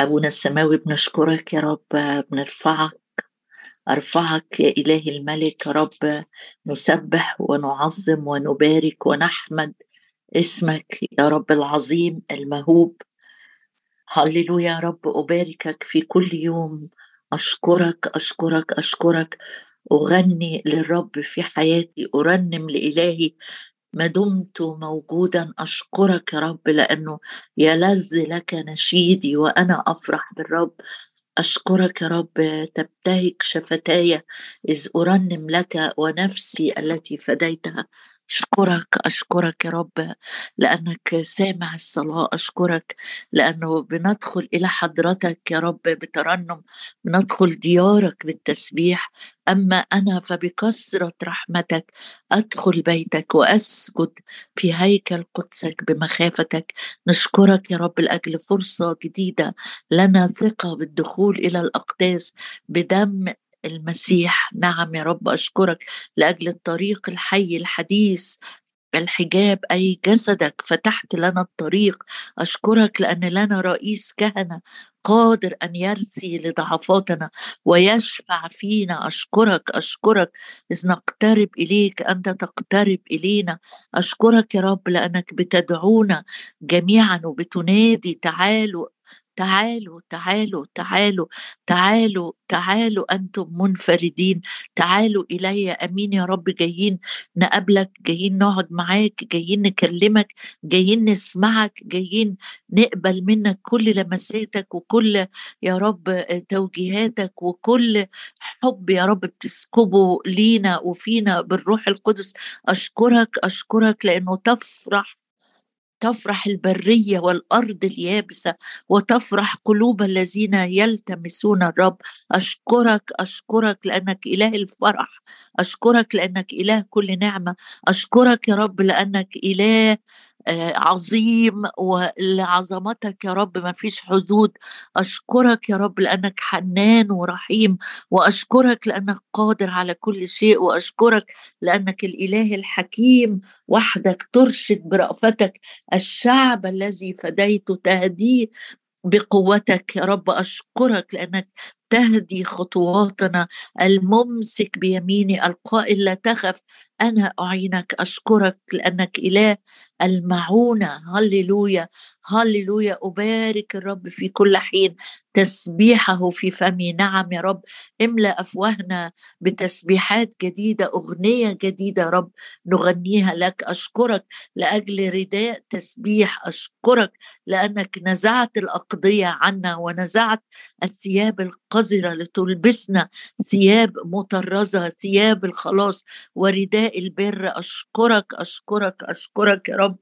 أبونا السماوي بنشكرك يا رب بنرفعك أرفعك يا إله الملك يا رب نسبح ونعظم ونبارك ونحمد اسمك يا رب العظيم المهوب. هللويا يا رب أباركك في كل يوم. أشكرك أشكرك أشكرك. أغني للرب في حياتي أرنم لإلهي ما دمت موجودا أشكرك يا رب لأنه يلذ لك نشيدي وأنا أفرح بالرب. أشكرك يا رب تبتهج شفتاي إذ أرنم لك ونفسي التي فديتها. أشكرك أشكرك يا رب لأنك سامع الصلاة أشكرك لأنه بندخل إلى حضرتك يا رب بترنم بندخل ديارك بالتسبيح. أما أنا فبكثرة رحمتك أدخل بيتك وأسجد في هيكل قدسك بمخافتك. نشكرك يا رب لأجل فرصة جديدة لنا ثقة بالدخول إلى الأقداس بدم المسيح. نعم يا رب أشكرك لأجل الطريق الحي الحديث الحجاب أي جسدك فتحت لنا الطريق. أشكرك لأن لنا رئيس كهنة قادر أن يرثي لضعفاتنا ويشفع فينا. أشكرك أشكرك. إذ نقترب إليك أنت تقترب إلينا. أشكرك يا رب لأنك بتدعونا جميعا وبتنادي تعالوا تعالوا تعالوا تعالوا تعالوا تعالوا أنتم منفردين. تعالوا إلي أمين يا رب جايين نقابلك جايين نقعد معاك جايين نكلمك جايين نسمعك جايين نقبل منك كل لمساتك وكل يا رب توجيهاتك وكل حب يا رب بتسكبه لينا وفينا بالروح القدس. أشكرك أشكرك لأنه تفرح تفرح البرية والأرض اليابسة وتفرح قلوب الذين يلتمسون الرب. أشكرك أشكرك لأنك إله الفرح. أشكرك لأنك إله كل نعمة. أشكرك يا رب لأنك إله عظيم ولعظمتك يا رب ما فيش حدود. أشكرك يا رب لأنك حنان ورحيم وأشكرك لأنك قادر على كل شيء وأشكرك لأنك الإله الحكيم وحدك ترشد برأفتك. الشعب الذي فديت تهديه بقوتك يا رب. أشكرك لأنك تهدي خطواتنا. الممسك بيميني القائل لا تخف. أنا أعينك أشكرك لأنك إله المعونة. هللويا هللويا. أبارك الرب في كل حين. تسبيحه في فمي. نعم يا رب. املأ أفواهنا بتسبيحات جديدة أغنية جديدة يا رب. نغنيها لك. أشكرك لأجل رداء تسبيح. أشكرك لأنك نزعت الأقضية عنا ونزعت الثياب القذره لتلبسنا ثياب مطرزة ثياب الخلاص. ورداء البر أشكرك أشكرك أشكرك يا رب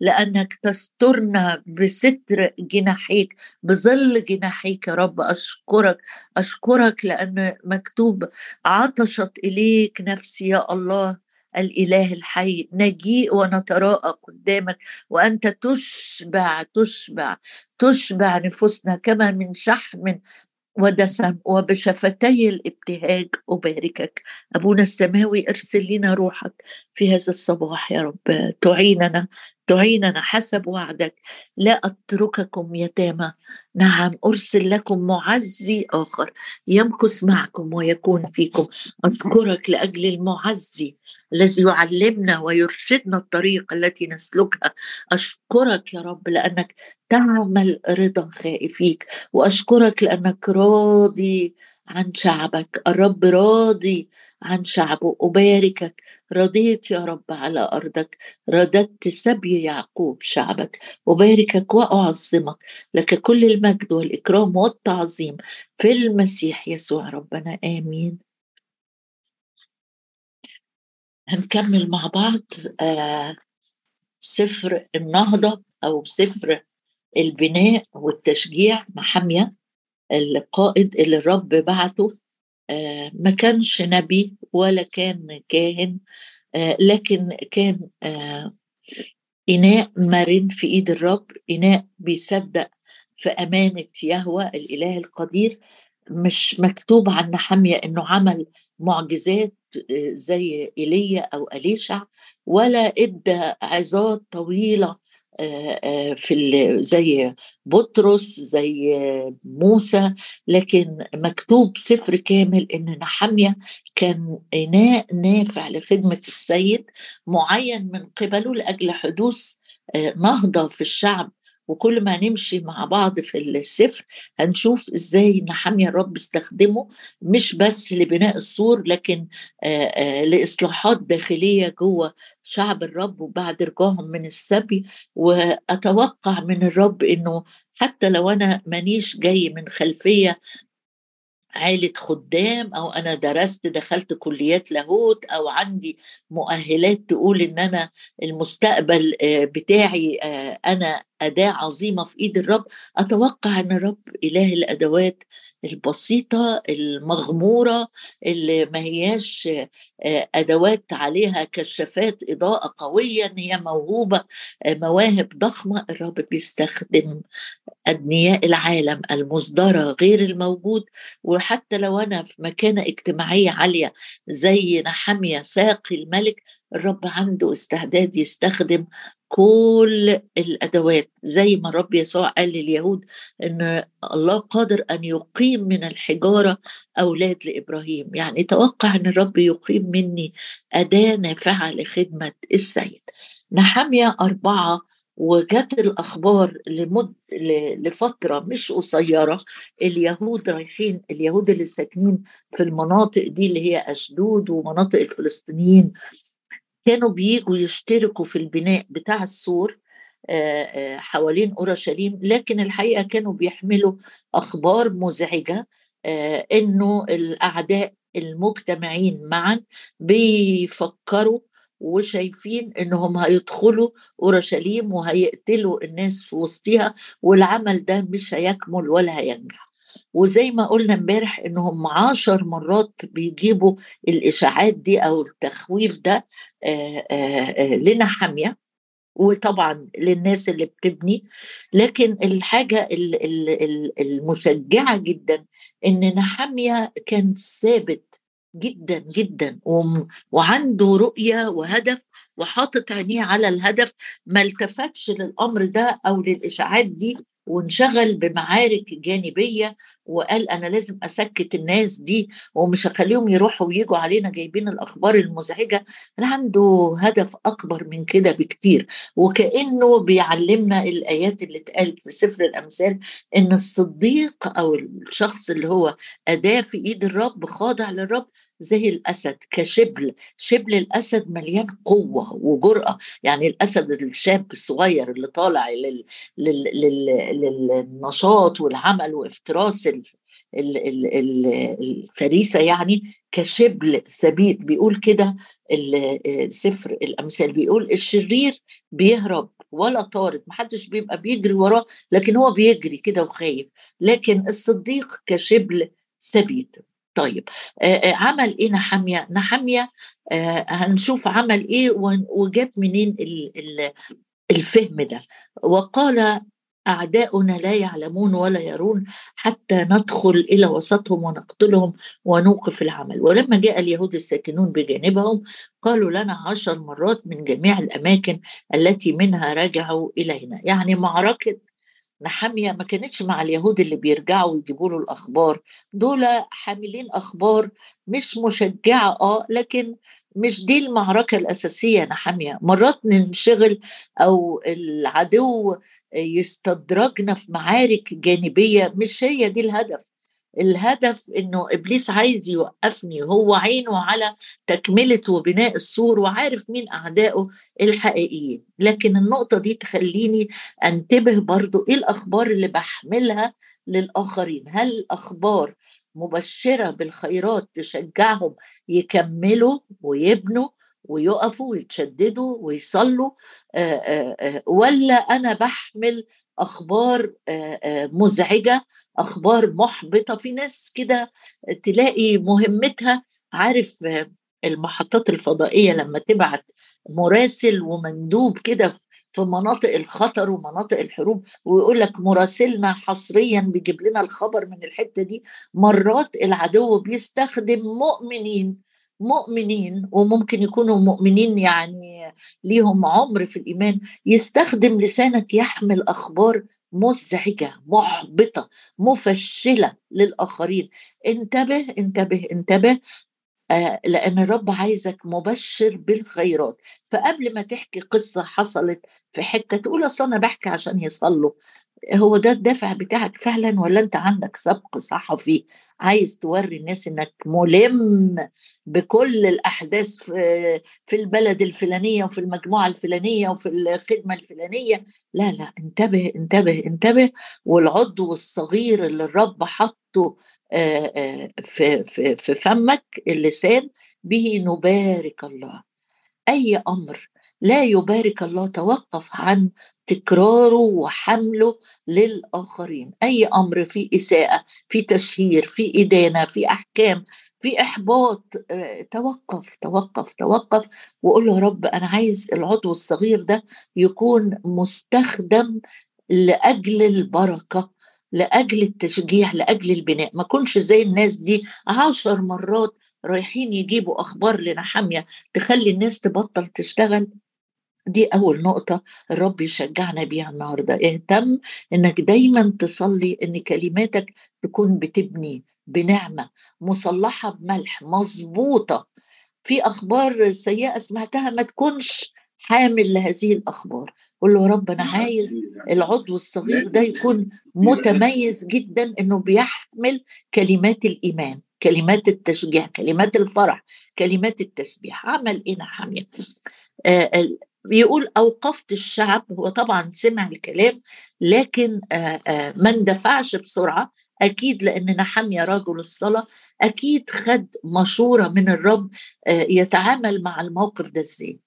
لأنك تسترنا بستر جناحيك بظل جناحيك يا رب. أشكرك أشكرك لأن مكتوب عطشت إليك نفسي يا الله الإله الحي. نجيء ونتراءى قدامك وأنت تشبع تشبع تشبع نفوسنا كما من شحم ودسم وبشفتي الابتهاج أباركك. أبونا السماوي أرسل لنا روحك في هذا الصباح يا رب. تعيننا. تعيننا حسب وعدك. لا أترككم يتامى. نعم أرسل لكم معزي آخر يمكث معكم ويكون فيكم. أشكرك لأجل المعزي الذي يعلمنا ويرشدنا الطريق التي نسلكها. أشكرك يا رب لأنك تعمل رضا خائفيك وأشكرك لأنك راضي عن شعبك. الرب راضي عن شعبه أباركك. رضيت يا رب على أرضك. رددت سبي يعقوب شعبك. أباركك وأعظمك. لك كل المجد والإكرام والتعظيم في المسيح يسوع ربنا. آمين. هنكمل مع بعض آه سفر النهضة أو سفر البناء والتشجيع محامية القائد اللي الرب بعته ما كانش نبي ولا كان كاهن آه لكن كان آه إناء مرن في إيد الرب إناء بيصدق في أمانة يهوى الإله القدير. مش مكتوب عن نحمية إنه عمل معجزات زي إيليا أو أليشع ولا إدى عظات طويلة في زي بطرس زي موسى لكن مكتوب سفر كامل إن نحمية كان إناء نافع لخدمة السيد معين من قبله لأجل حدوث نهضه في الشعب. وكل ما نمشي مع بعض في السفر هنشوف إزاي نحمي الرب استخدمه مش بس لبناء السور لكن لإصلاحات داخلية جوه شعب الرب وبعد رجوعهم من السبي. وأتوقع من الرب إنه حتى لو أنا مانيش جاي من خلفية عائلة خدام أو أنا درست دخلت كليات لاهوت أو عندي مؤهلات تقول إن أنا المستقبل بتاعي أنا أداة عظيمة في إيد الرب. أتوقع أن الرب إله الأدوات البسيطة المغمورة اللي ما هياش أدوات عليها كشافات إضاءة قوية إن هي موهوبة مواهب ضخمة. الرب بيستخدم أدنياء العالم المصدرة غير الموجود. وحتى لو أنا في مكانة اجتماعية عالية زي نحمية ساقي الملك الرب عنده استعداد يستخدم كل الأدوات. زي ما الرب يسوع قال لليهود إن الله قادر أن يقيم من الحجارة أولاد لإبراهيم. يعني توقع إن الرب يقيم مني أداة نافعة لخدمة السيد. نحمية أربعة وجت الأخبار لمد لفترة مش قصيرة. اليهود رايحين اليهود اللي ساكنين في المناطق دي اللي هي أشدود ومناطق الفلسطينيين كانوا بيجوا يشتركوا في البناء بتاع السور حوالين أورشليم لكن الحقيقة كانوا بيحملوا أخبار مزعجة إنه الأعداء المجتمعين معا بيفكروا وشايفين إنهم هيدخلوا أورشليم وهيقتلوا الناس في وسطها والعمل ده مش هيكمل ولا هينجح. وزي ما قلنا امبارح إنهم عشر مرات بيجيبوا الإشاعات دي أو التخويف ده لنا حامية وطبعا للناس اللي بتبني. لكن الحاجة المشجعة جدا إن نحامية كان ثابت جدا جدا وعنده رؤية وهدف وحاطط عينيه على الهدف. ما التفتش للأمر ده أو للإشاعات دي وانشغل بمعارك جانبية وقال أنا لازم أسكت الناس دي ومش هخليهم يروحوا ويجوا علينا جايبين الأخبار المزعجة. أنا عنده هدف أكبر من كده بكتير وكأنه بيعلمنا الآيات اللي اتقالت في سفر الأمثال إن الصديق أو الشخص اللي هو أداة في إيد الرب خاضع للرب زي الأسد كشبل. شبل الأسد مليان قوة وجرأة. يعني الأسد الشاب الصغير اللي طالع لل... لل... لل... للنشاط والعمل وافتراس الفريسة يعني كشبل ثبيت بيقول كده سفر الأمثال. بيقول الشرير بيهرب ولا طارد. محدش بيبقى بيجري وراه لكن هو بيجري كده وخايف. لكن الصديق كشبل ثبيت طيب عمل إيه نحمية نحمية هنشوف عمل إيه وجاب منين الفهم ده. وقال أعداؤنا لا يعلمون ولا يرون حتى ندخل إلى وسطهم ونقتلهم ونوقف العمل. ولما جاء اليهود الساكنون بجانبهم قالوا لنا عشر مرات من جميع الأماكن التي منها رجعوا إلينا. يعني معركة نحامية ما كانتش مع اليهود اللي بيرجعوا ويجيبوا له الأخبار. دول حاملين أخبار مش مشجعة آه لكن مش دي المعركة الأساسية نحامية. مرات ننشغل أو العدو يستدرجنا في معارك جانبية مش هي دي الهدف. الهدف إنه إبليس عايز يوقفني هو عينه على تكمله وبناء السور وعارف مين أعدائه الحقيقيين. لكن النقطة دي تخليني أنتبه برضو إيه الأخبار اللي بحملها للآخرين؟ هل الاخبار مبشرة بالخيرات تشجعهم يكملوا ويبنوا ويقفوا ويتشددوا ويصلوا ولا أنا بحمل أخبار مزعجة أخبار محبطة. في ناس كده تلاقي مهمتها عارف المحطات الفضائية لما تبعت مراسل ومندوب كده في مناطق الخطر ومناطق الحروب ويقول لك مراسلنا حصريا بيجيب لنا الخبر من الحتة دي. مرات العدو بيستخدم مؤمنين مؤمنين وممكن يكونوا مؤمنين يعني ليهم عمر في الإيمان يستخدم لسانك يحمل أخبار مزعجة محبطة مفشلة للآخرين. انتبه انتبه انتبه آه لأن الرب عايزك مبشر بالخيرات. فقبل ما تحكي قصة حصلت في حتة تقول أصل أنا بحكي عشان يصلوا. هو ده الدافع بتاعك فعلا ولا أنت عندك سبق صحفي عايز توري الناس إنك ملم بكل الأحداث في, البلد الفلانية وفي المجموعة الفلانية وفي الخدمة الفلانية؟ لا لا انتبه انتبه انتبه والعضو الصغير اللي الرب حطه في في في فمك اللسان به نبارك الله. أي أمر لا يبارك الله توقف عن تكراره وحمله للآخرين. أي أمر في إساءة في تشهير في إدانة في أحكام في إحباط آه، توقف توقف توقف وقول له رب أنا عايز العضو الصغير ده يكون مستخدم لأجل البركة لأجل التشجيع لأجل البناء. ما كنش زي الناس دي عشر مرات رايحين يجيبوا أخبار لنحامية تخلي الناس تبطل تشتغل. دي أول نقطة الرب يشجعنا بيها النهاردة. اهتم إنك دايما تصلي إن كلماتك تكون بتبني بنعمة مصلحة بملح مظبوطة. في أخبار سيئة سمعتها ما تكونش حامل لهذه الأخبار. قول له رب أنا عايز العضو الصغير ده يكون متميز جدا إنه بيحمل كلمات الإيمان كلمات التشجيع كلمات الفرح كلمات التسبيح. عمل إيه نحامية آه بيقول أوقفت الشعب هو طبعا سمع الكلام لكن ما اندفعش بسرعة أكيد لأن نحميا رجل الصلاة أكيد خد مشورة من الرب يتعامل مع الموقف ده إزاي.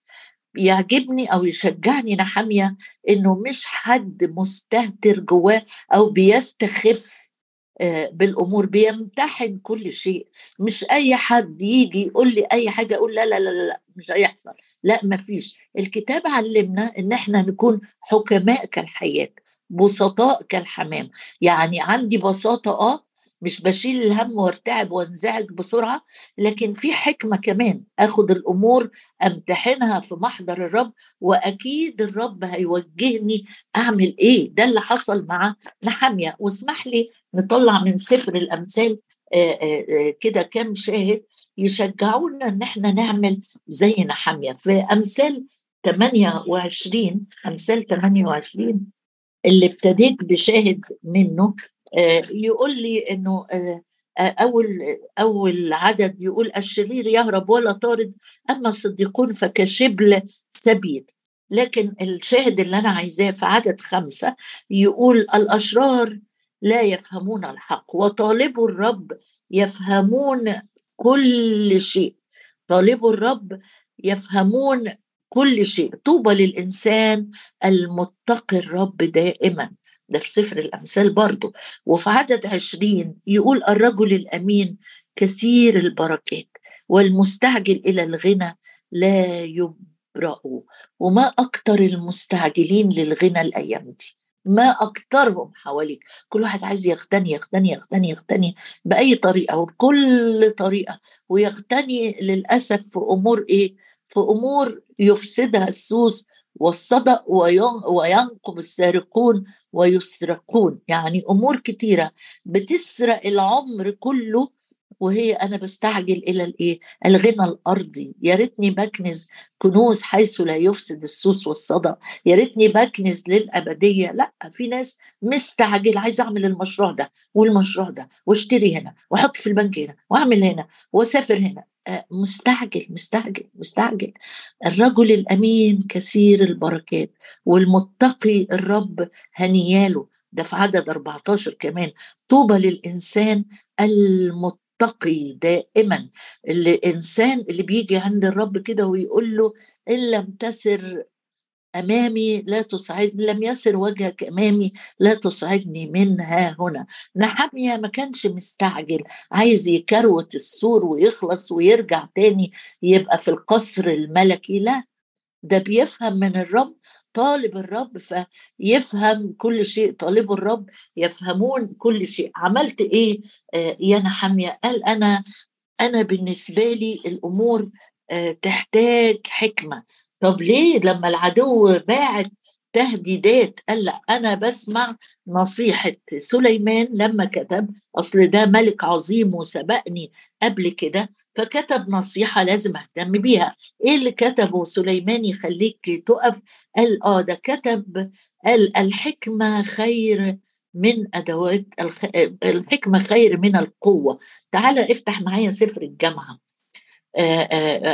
يعجبني أو يشجعني نحميا إنه مش حد مستهتر جواه أو بيستخف آه، بالأمور بيمتحن كل شيء. مش أي حد يجي يقول لي أي حاجة أقول لا لا لا لا مش هيحصل. لا ما فيش. الكتاب علمنا إن إحنا نكون حكماء كالحياة بسطاء كالحمام. يعني عندي بساطة آه مش بشيل الهم وارتعب وانزعج بسرعة لكن في حكمة كمان. آخد الأمور أمتحنها في محضر الرب وأكيد الرب هيوجهني أعمل إيه. ده اللي حصل مع نحامية. واسمح لي نطلع من سفر الأمثال كده كام شاهد يشجعونا إن إحنا نعمل زي نحامية. في أمثال 28 أمثال 28 اللي ابتديت بشاهد منه آه، يقول لي إنه آه، آه، أول أول عدد يقول الشرير يهرب ولا طارد أما الصديقون فكشبل ثبيت. لكن الشاهد اللي أنا عايزاه في عدد خمسة يقول الأشرار لا يفهمون الحق وطالبوا الرب يفهمون كل شيء. طالبوا الرب يفهمون كل شيء. طوبى للإنسان المتقي الرب دائما. ده في سفر الأمثال برضه. وفي عدد عشرين يقول الرجل الأمين كثير البركات والمستعجل إلى الغنى لا يبرأ. وما أكثر المستعجلين للغنى الأيام دي؟ ما أكثرهم حواليك. كل واحد عايز يغتني يغتني يغتني يغتني بأي طريقة وبكل طريقة. ويغتني للأسف في أمور إيه؟ في أمور يفسدها السوس والصدق وينقب السارقون ويسرقون. يعني أمور كتيرة بتسرق العمر كله وهي أنا بستعجل إلى الإيه؟ الغنى الأرضي. يا ريتني بكنز كنوز حيث لا يفسد السوس والصدى يا ريتني بكنز للأبدية. لا في ناس مستعجل عايز أعمل المشروع ده والمشروع ده واشتري هنا وأحط في البنك هنا وأعمل هنا وأسافر هنا. مستعجل مستعجل مستعجل. الرجل الأمين كثير البركات والمتقي الرب هنياله. ده في عدد 14 كمان. طوبى للإنسان المتقي دائما. الإنسان اللي بيجي عند الرب كده ويقول له إن لم تسر أمامي لا تصعدني لم يسر وجهك أمامي لا تصعدني منها هنا. نحمية ما كانش مستعجل عايز يكروت السور ويخلص ويرجع تاني يبقى في القصر الملكي. لا ده بيفهم من الرب طالب الرب فيفهم كل شيء طالب الرب يفهمون كل شيء. عملت إيه؟ آه، يا نحمية قال أنا أنا بالنسبة لي الأمور آه، تحتاج حكمة. طب ليه لما العدو باعت تهديدات؟ قال لا أنا بسمع نصيحة سليمان لما كتب أصل ده ملك عظيم وسبقني قبل كده فكتب نصيحة لازم أهتم بيها. إيه اللي كتبه سليمان يخليك تقف؟ قال آه ده كتب قال الحكمة خير من أدوات الحكمة خير من القوة. تعال افتح معايا سفر الجامعة.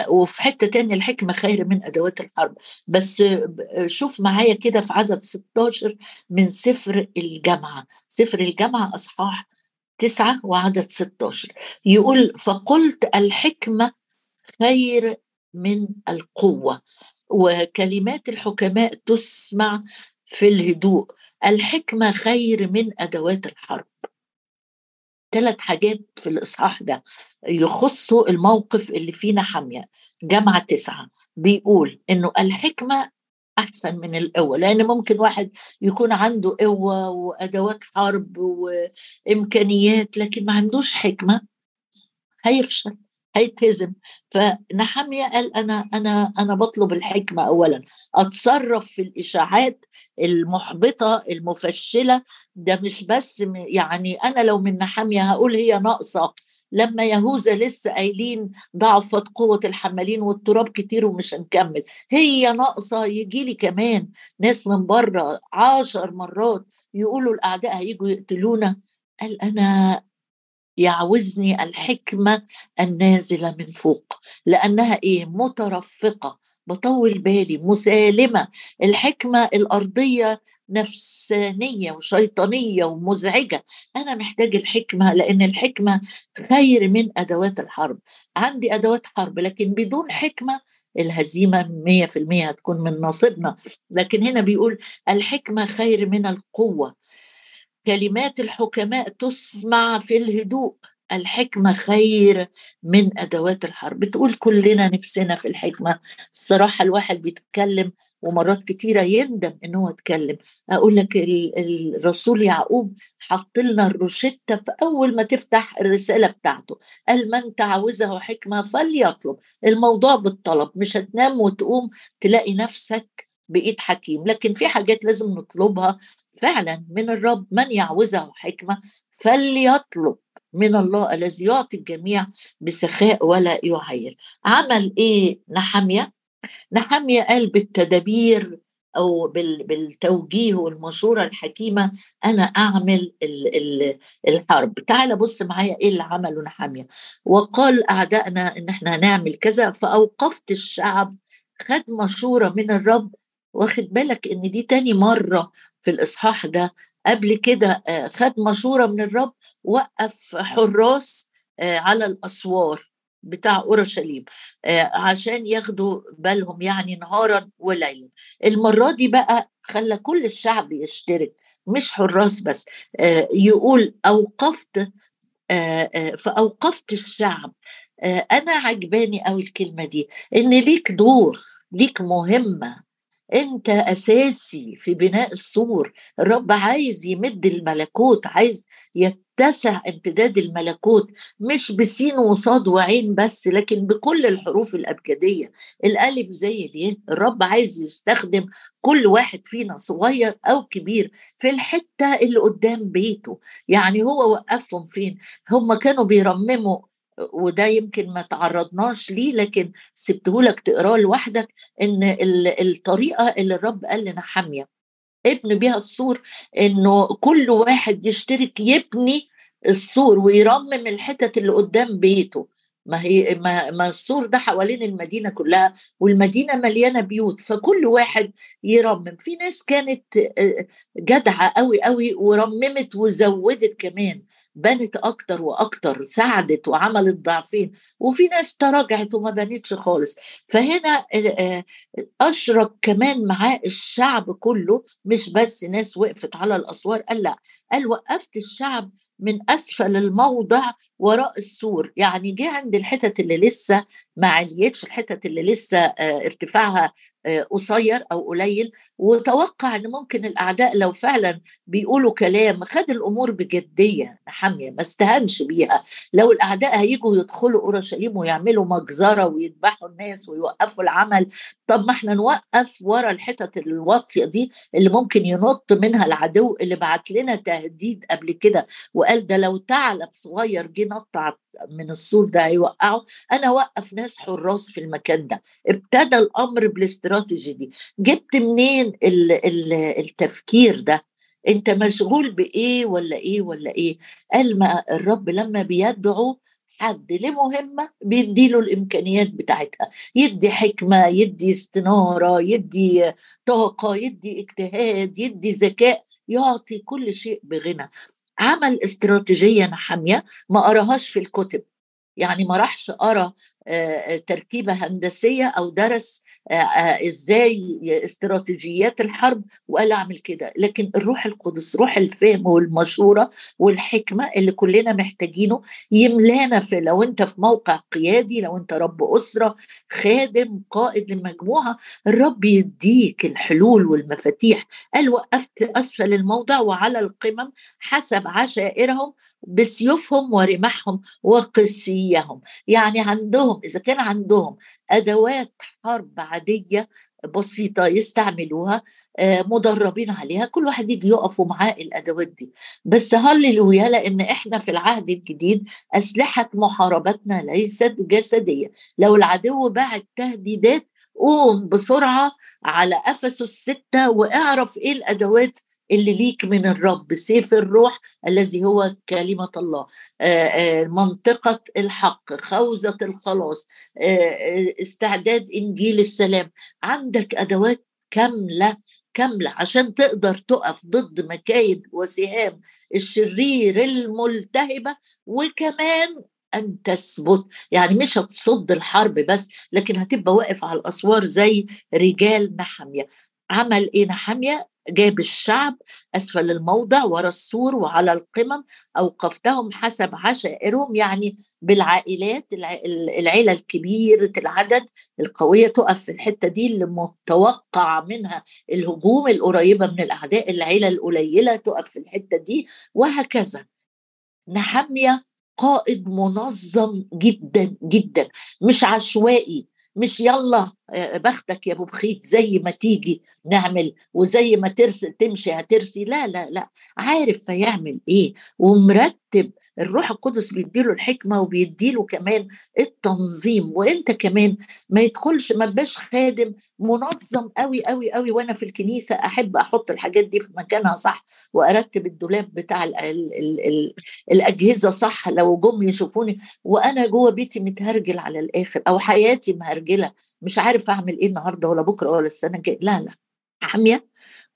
وفي حتة تانية الحكمة خير من أدوات الحرب. بس شوف معايا كده في عدد 16 من سفر الجامعة. سفر الجامعة أصحاح تسعة وعدد 16 يقول فقلت الحكمة خير من القوة وكلمات الحكماء تسمع في الهدوء. الحكمة خير من أدوات الحرب. ثلاث حاجات في الإصحاح ده يخصوا الموقف اللي فينا حامية. جامعة تسعة بيقول إنه الحكمة أحسن من القوة لأن ممكن واحد يكون عنده قوة وأدوات حرب وإمكانيات لكن ما عندوش حكمة هيفشل. هيتهزم فنحمية قال أنا أنا أنا بطلب الحكمة اولا. أتصرف في الإشاعات المحبطة المفشلة. ده مش بس يعني أنا لو من نحمية هقول هي ناقصة. لما يهوذا لسه قايلين ضعفت قوة الحمالين والتراب كتير ومش هنكمل. هي ناقصة يجي لي كمان ناس من بره عشر مرات يقولوا الأعداء هيجوا يقتلونا. قال أنا يعوزني الحكمة النازلة من فوق لأنها إيه؟ مترفقة. بطول بالي مسالمة. الحكمة الأرضية نفسانية وشيطانية ومزعجة. أنا محتاج الحكمة لأن الحكمة خير من أدوات الحرب. عندي أدوات حرب لكن بدون حكمة الهزيمة مية في المية هتكون من نصيبنا لكن هنا بيقول الحكمة خير من القوة. كلمات الحكماء تسمع في الهدوء. الحكمة خير من أدوات الحرب. بتقول كلنا نفسنا في الحكمة. الصراحة الواحد بيتكلم ومرات كتيرة يندم إن هو اتكلم. أقول لك الرسول يعقوب حط لنا الروشتة في أول ما تفتح الرسالة بتاعته. قال من تعوزه حكمة فليطلب. الموضوع بالطلب. مش هتنام وتقوم تلاقي نفسك بقيت حكيم لكن في حاجات لازم نطلبها فعلا من الرب من يعوزه حكمه فليطلب من الله الذي يعطي الجميع بسخاء ولا يعير. عمل إيه نحمية؟ نحمية قال بالتدابير أو بالتوجيه والمشوره الحكيمة أنا أعمل الحرب. تعال بص معايا إيه اللي عمله نحمية. وقال أعدائنا إن إحنا هنعمل كذا فأوقفت الشعب خد مشورة من الرب واخد بالك إن دي تاني مرة في الإصحاح ده قبل كده آه، خد مشورة من الرب وقف حراس آه، على الأسوار بتاع أورشليم آه، عشان ياخدوا بالهم يعني نهارا وليلا. المرة دي بقى خلى كل الشعب يشترك مش حراس بس يقول أوقفت فأوقفت الشعب. أنا عجباني قوي الكلمة دي إن ليك دور ليك مهمة أنت أساسي في بناء السور الرب عايز يمد الملكوت عايز يتسع امتداد الملكوت مش بسين وصاد وعين بس لكن بكل الحروف الأبجدية. الألف زي الياء. الرب عايز يستخدم كل واحد فينا صغير أو كبير في الحتة اللي قدام بيته. يعني هو وقفهم فين؟ هم كانوا بيرمموا وده يمكن ما تعرضناش ليه لكن سبته لك تقراه لوحدك إن الطريقة اللي الرب قال لنا حامية. ابن بيها السور إنه كل واحد يشترك يبني السور ويرمم الحتت اللي قدام بيته. ما هي ما, ما السور ده حوالين المدينة كلها والمدينة مليانة بيوت فكل واحد يرمم. في ناس كانت جدعة قوي قوي ورممت وزودت كمان. بنت أكتر وأكتر ساعدت وعملت ضعفين وفي ناس تراجعت وما بنتش خالص. فهنا اشرك كمان معاه الشعب كله مش بس ناس وقفت على الأسوار قال لأ قال وقفت الشعب من أسفل الموضع وراء السور. يعني جه عند الحتت اللي لسه ما عليتش الحتت اللي لسه ارتفاعها آه، قصير أو قليل وتوقع إن ممكن الأعداء لو فعلا بيقولوا كلام خد الأمور بجدية حاميه ما استهانش بيها. لو الأعداء هيجوا يدخلوا أورشليم ويعملوا مجزرة ويذبحوا الناس ويوقفوا العمل طب ما إحنا نوقف ورا الحتت الواطية دي اللي ممكن ينط منها العدو اللي بعت لنا تهديد قبل كده وقال ده لو ثعلب صغير جه نط من السور ده هيوقعه. أنا اوقف ناس حراس في المكان ده. ابتدى الأمر بالاستراتيجي دي. جبت منين التفكير ده؟ أنت مشغول بإيه ولا إيه ولا إيه؟ قال ما الرب لما بيدعو حد لمهمة بيديله الإمكانيات بتاعتها. يدي حكمة يدي استنارة يدي طاقة يدي اجتهاد يدي ذكاء يعطي كل شيء بغنى. عمل استراتيجية حاميه ما قراهاش في الكتب. يعني ما راحش قرا تركيبة هندسية أو درس إزاي استراتيجيات الحرب وقال أعمل كده. لكن الروح القدس روح الفهم والمشورة والحكمة اللي كلنا محتاجينه يملانا في لو أنت في موقع قيادي لو أنت رب أسرة خادم قائد لمجموعة الرب يديك الحلول والمفاتيح. قال وقفت أسفل الموضع وعلى القمم حسب عشائرهم بسيوفهم ورمحهم وقسيهم. يعني عندهم إذا كان عندهم أدوات حرب عادية بسيطة يستعملوها آه، مدربين عليها كل واحد يجي يقفوا معاه الأدوات دي. بس هللويا لأن إحنا في العهد الجديد أسلحة محاربتنا ليست جسدية. لو العدو باعت تهديدات قوم بسرعة على افسس الستة واعرف إيه الأدوات اللي ليك من الرب سيف الروح الذي هو كلمة الله. منطقة الحق خوذة الخلاص استعداد إنجيل السلام. عندك أدوات كاملة كاملة عشان تقدر تقف ضد مكايد وسهام الشرير الملتهبة وكمان أن تثبت. يعني مش هتصد الحرب بس لكن هتبقى واقف على الأسوار زي رجال نحمية. عمل إيه نحمية جاب الشعب أسفل الموضع ورا السور وعلى القمم أوقفتهم حسب عشائرهم يعني بالعائلات العيلة الكبيرة العدد القوية تقف في الحتة دي اللي متوقع منها الهجوم القريبة من الأعداء العيلة القليلة تقف في الحتة دي وهكذا. نحمية قائد منظم جدا جدا مش عشوائي. مش يلا آه، بختك يا أبو بخيت زي ما تيجي نعمل وزي ما ترسي تمشي هترسي. لا لا لا عارف فيعمل إيه؟ ومرتب الروح القدس بيديله الحكمة وبيديله كمان التنظيم وإنت كمان ما يدخلش ما بقاش خادم منظم قوي قوي قوي وأنا في الكنيسة أحب أحط الحاجات دي في مكانها صح وأرتب الدولاب بتاع ال ال ال ال الأجهزة صح لو جم يشوفوني وأنا جوه بيتي متهرجل على الآخر أو حياتي مهرجلة مش عارف أعمل إيه النهارده ولا بكرة ولا السنة الجاية. لا لا. حاميه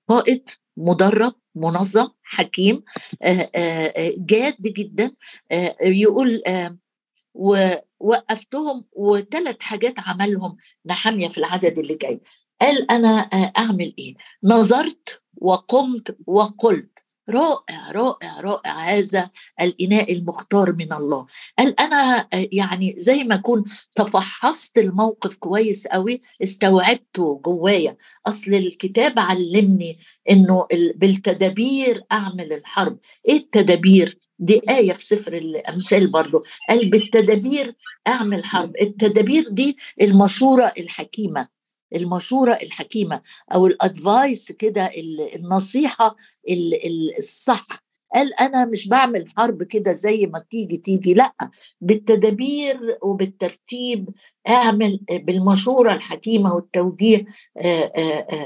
قائد مدرب منظم حكيم جاد جدا يقول ووقفتهم وثلاث حاجات عملهم نحامية في العدد اللي جاي. قال أنا أعمل إيه؟ نظرت وقمت وقلت رائع رائع رائع هذا الإناء المختار من الله. قال أنا يعني زي ما أكون تفحصت الموقف كويس قوي استوعبته جوايا. أصل الكتاب علمني إنه بالتدابير أعمل الحرب. إيه التدابير؟ دي آية في سفر الأمثال برضو. قال بالتدابير أعمل حرب. التدابير دي المشورة الحكيمة. المشورة الحكيمة أو الأدفايس كده النصيحة الصح. قال أنا مش بعمل حرب كده زي ما تيجي تيجي. لأ بالتدابير وبالترتيب أعمل بالمشورة الحكيمة والتوجيه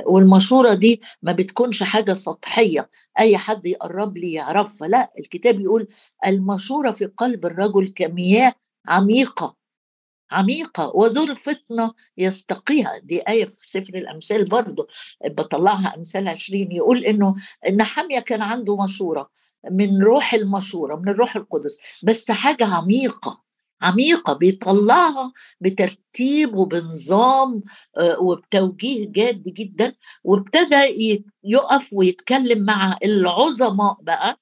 والمشورة دي ما بتكونش حاجة سطحية. أي حد يقرب لي يعرفها. لأ الكتاب يقول المشورة في قلب الرجل كمياه عميقة. عميقة الفطنة يستقيها. دي آية في سفر الأمثال برضو بطلعها أمثال عشرين يقول إنه إن حامية كان عنده مشورة من روح المشورة من الروح القدس بس حاجة عميقة عميقة. بيطلعها بترتيب وبنظام آه، وبتوجيه جاد جدا وابتدى يقف ويتكلم مع العظماء بقى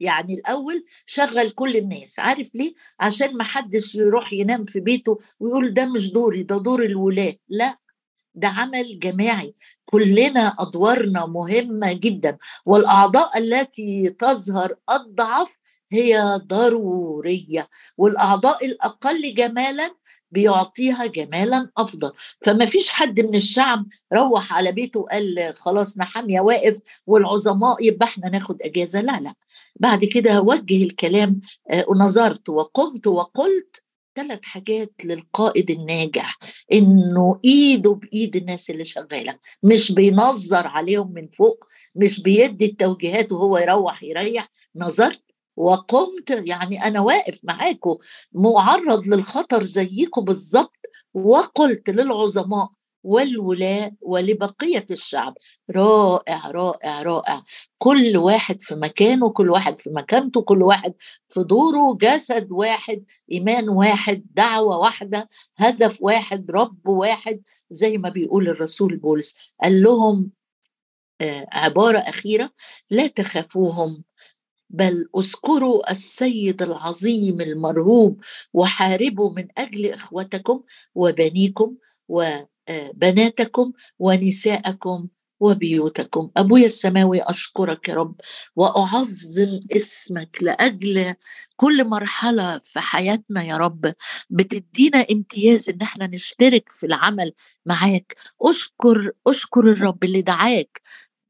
يعني الأول شغل كل الناس عارف ليه؟ عشان ما حدش يروح ينام في بيته ويقول ده مش دوري ده دور الولاد لا ده عمل جماعي. كلنا أدوارنا مهمة جدا والأعضاء التي تظهر أضعف هي ضرورية والأعضاء الأقل جمالا بيعطيها جمالا أفضل. فما فيش حد من الشعب روح على بيته وقال خلاص نحاميه واقف والعظماء يبقى إحنا ناخد أجازة. لا لا. بعد كده وجه الكلام آه، ونظرت وقمت وقلت ثلاث حاجات للقائد الناجح إنه إيده بإيد الناس اللي شغالة مش بينظر عليهم من فوق مش بيدي التوجيهات وهو يروح يريح. نظرت وقمت يعني أنا واقف معاكم معرض للخطر زيكم بالظبط وقلت للعظماء والولاة ولبقية الشعب رائع رائع رائع. كل واحد في مكانه كل واحد في مكانته كل واحد في دوره جسد واحد إيمان واحد دعوة واحدة هدف واحد رب واحد. زي ما بيقول الرسول بولس قال لهم آه، عبارة أخيرة لا تخافوهم بل اذكروا السيد العظيم المرهوب وحاربوا من أجل إخوتكم وبنيكم وبناتكم ونساءكم وبيوتكم. ابويا السماوي أشكرك يا رب وأعظم اسمك لأجل كل مرحلة في حياتنا يا رب. بتدينا امتياز إن إحنا نشترك في العمل معاك. أشكر أشكر الرب اللي دعاك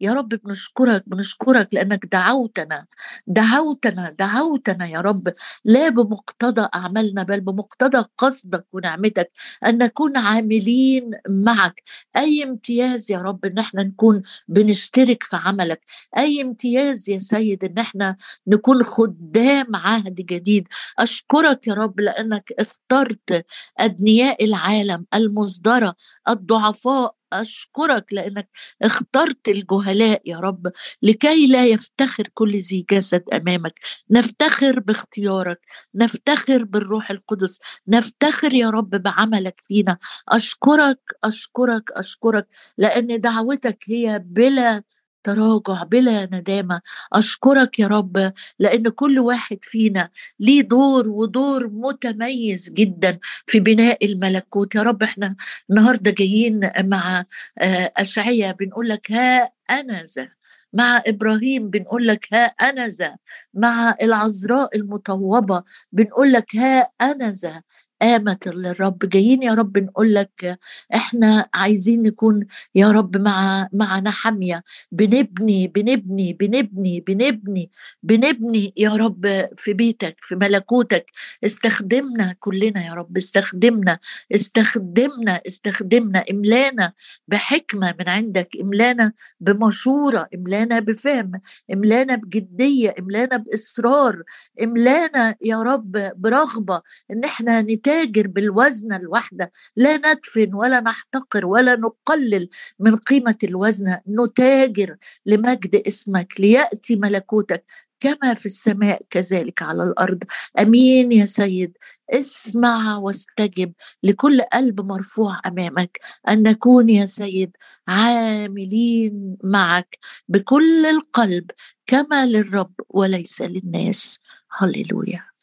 يا رب بنشكرك بنشكرك لأنك دعوتنا دعوتنا دعوتنا يا رب لا بمقتضى أعمالنا بل بمقتضى قصدك ونعمتك أن نكون عاملين معك. أي امتياز يا رب إن إحنا نكون بنشترك في عملك. أي امتياز يا سيد إن إحنا نكون خدام عهد جديد. أشكرك يا رب لأنك اخترت أدنياء العالم المصدرة الضعفاء أشكرك لأنك اخترت الجهلاء يا رب لكي لا يفتخر كل ذي جسد أمامك. نفتخر باختيارك نفتخر بالروح القدس نفتخر يا رب بعملك فينا. أشكرك أشكرك أشكرك لأن دعوتك هي بلا تراجع بلا ندامة. أشكرك يا رب لأن كل واحد فينا ليه دور ودور متميز جدا في بناء الملكوت. يا رب إحنا النهاردة جايين مع آه، أشعية بنقول لك ها أنا ذا. مع إبراهيم بنقول لك ها أنا ذا. مع العذراء المطوبة بنقول لك ها أنا ذا. آمة للرب جايين يا رب نقول لك إحنا عايزين نكون يا رب مع معنا حامية. بنبني بنبني بنبني بنبني بنبني يا رب في بيتك في ملكوتك. استخدمنا كلنا يا رب استخدمنا استخدمنا استخدمنا. املانا بحكمة من عندك املانا بمشورة املانا بفهم املانا بجدية املانا بإصرار املانا يا رب برغبة إن إحنا نت نتاجر بالوزنة الواحدة. لا ندفن ولا نحتقر ولا نقلل من قيمة الوزنة نتاجر لمجد اسمك ليأتي ملكوتك كما في السماء كذلك على الأرض. أمين يا سيد. اسمع واستجب لكل قلب مرفوع أمامك. أن نكون يا سيد عاملين معك بكل القلب كما للرب وليس للناس. هللويا.